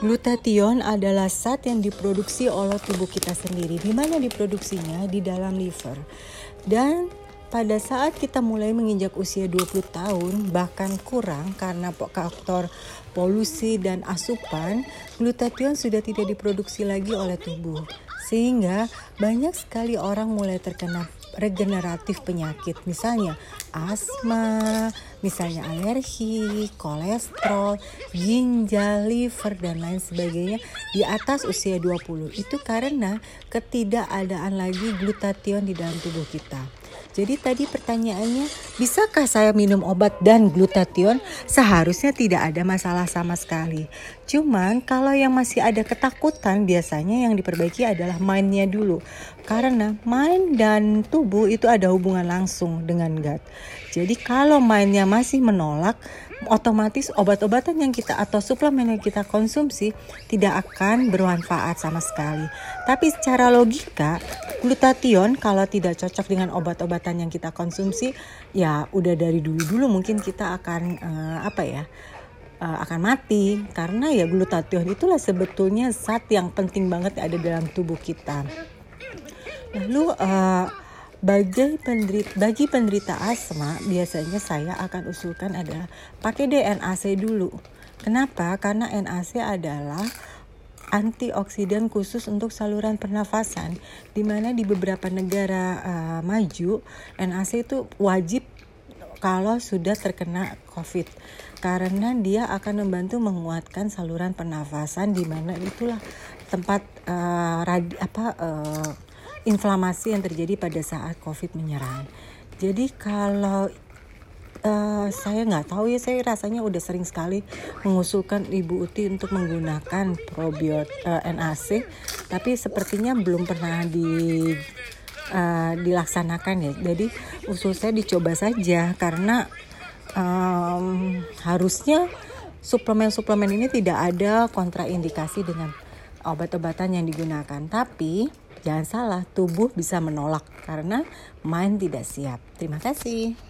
Glutathione adalah zat yang diproduksi oleh tubuh kita sendiri. Di mana diproduksinya? Di dalam liver. Dan pada saat kita mulai menginjak usia 20 tahun bahkan kurang karena faktor polusi dan asupan, glutathione sudah tidak diproduksi lagi oleh tubuh. Sehingga banyak sekali orang mulai terkena regeneratif penyakit misalnya asma, misalnya alergi, kolesterol, ginjal, liver dan lain sebagainya di atas usia 20. Itu karena ketidakadaan lagi glutathione di dalam tubuh kita. Jadi tadi pertanyaannya, bisakah saya minum obat dan glutathione? Seharusnya tidak ada masalah sama sekali. Cuman kalau yang masih ada ketakutan biasanya yang diperbaiki adalah mindnya dulu. Karena mind dan tubuh itu ada hubungan langsung dengan gut. Jadi kalau mindnya masih menolak, otomatis obat-obatan yang kita atau suplemen yang kita konsumsi tidak akan bermanfaat sama sekali. Tapi secara logika, glutathione kalau tidak cocok dengan obat-obatan yang kita konsumsi, ya udah dari dulu-dulu mungkin kita akan uh, apa ya? Uh, akan mati karena ya glutathione itulah sebetulnya zat yang penting banget ada dalam tubuh kita. Lalu uh, bagi penderita, bagi penderita asma, biasanya saya akan usulkan adalah pakai deh NAC dulu. Kenapa? Karena NAC adalah antioksidan khusus untuk saluran pernafasan, di mana di beberapa negara uh, maju NAC itu wajib kalau sudah terkena COVID karena dia akan membantu menguatkan saluran pernafasan di mana itulah tempat uh, radi, apa uh, inflamasi yang terjadi pada saat COVID menyerang. Jadi kalau uh, saya nggak tahu ya saya rasanya udah sering sekali mengusulkan Ibu Uti untuk menggunakan probiot uh, NAC, tapi sepertinya belum pernah di uh, dilaksanakan ya. Jadi usul saya dicoba saja karena um, harusnya suplemen-suplemen ini tidak ada kontraindikasi dengan obat-obatan yang digunakan. Tapi Jangan salah, tubuh bisa menolak karena mind tidak siap. Terima kasih.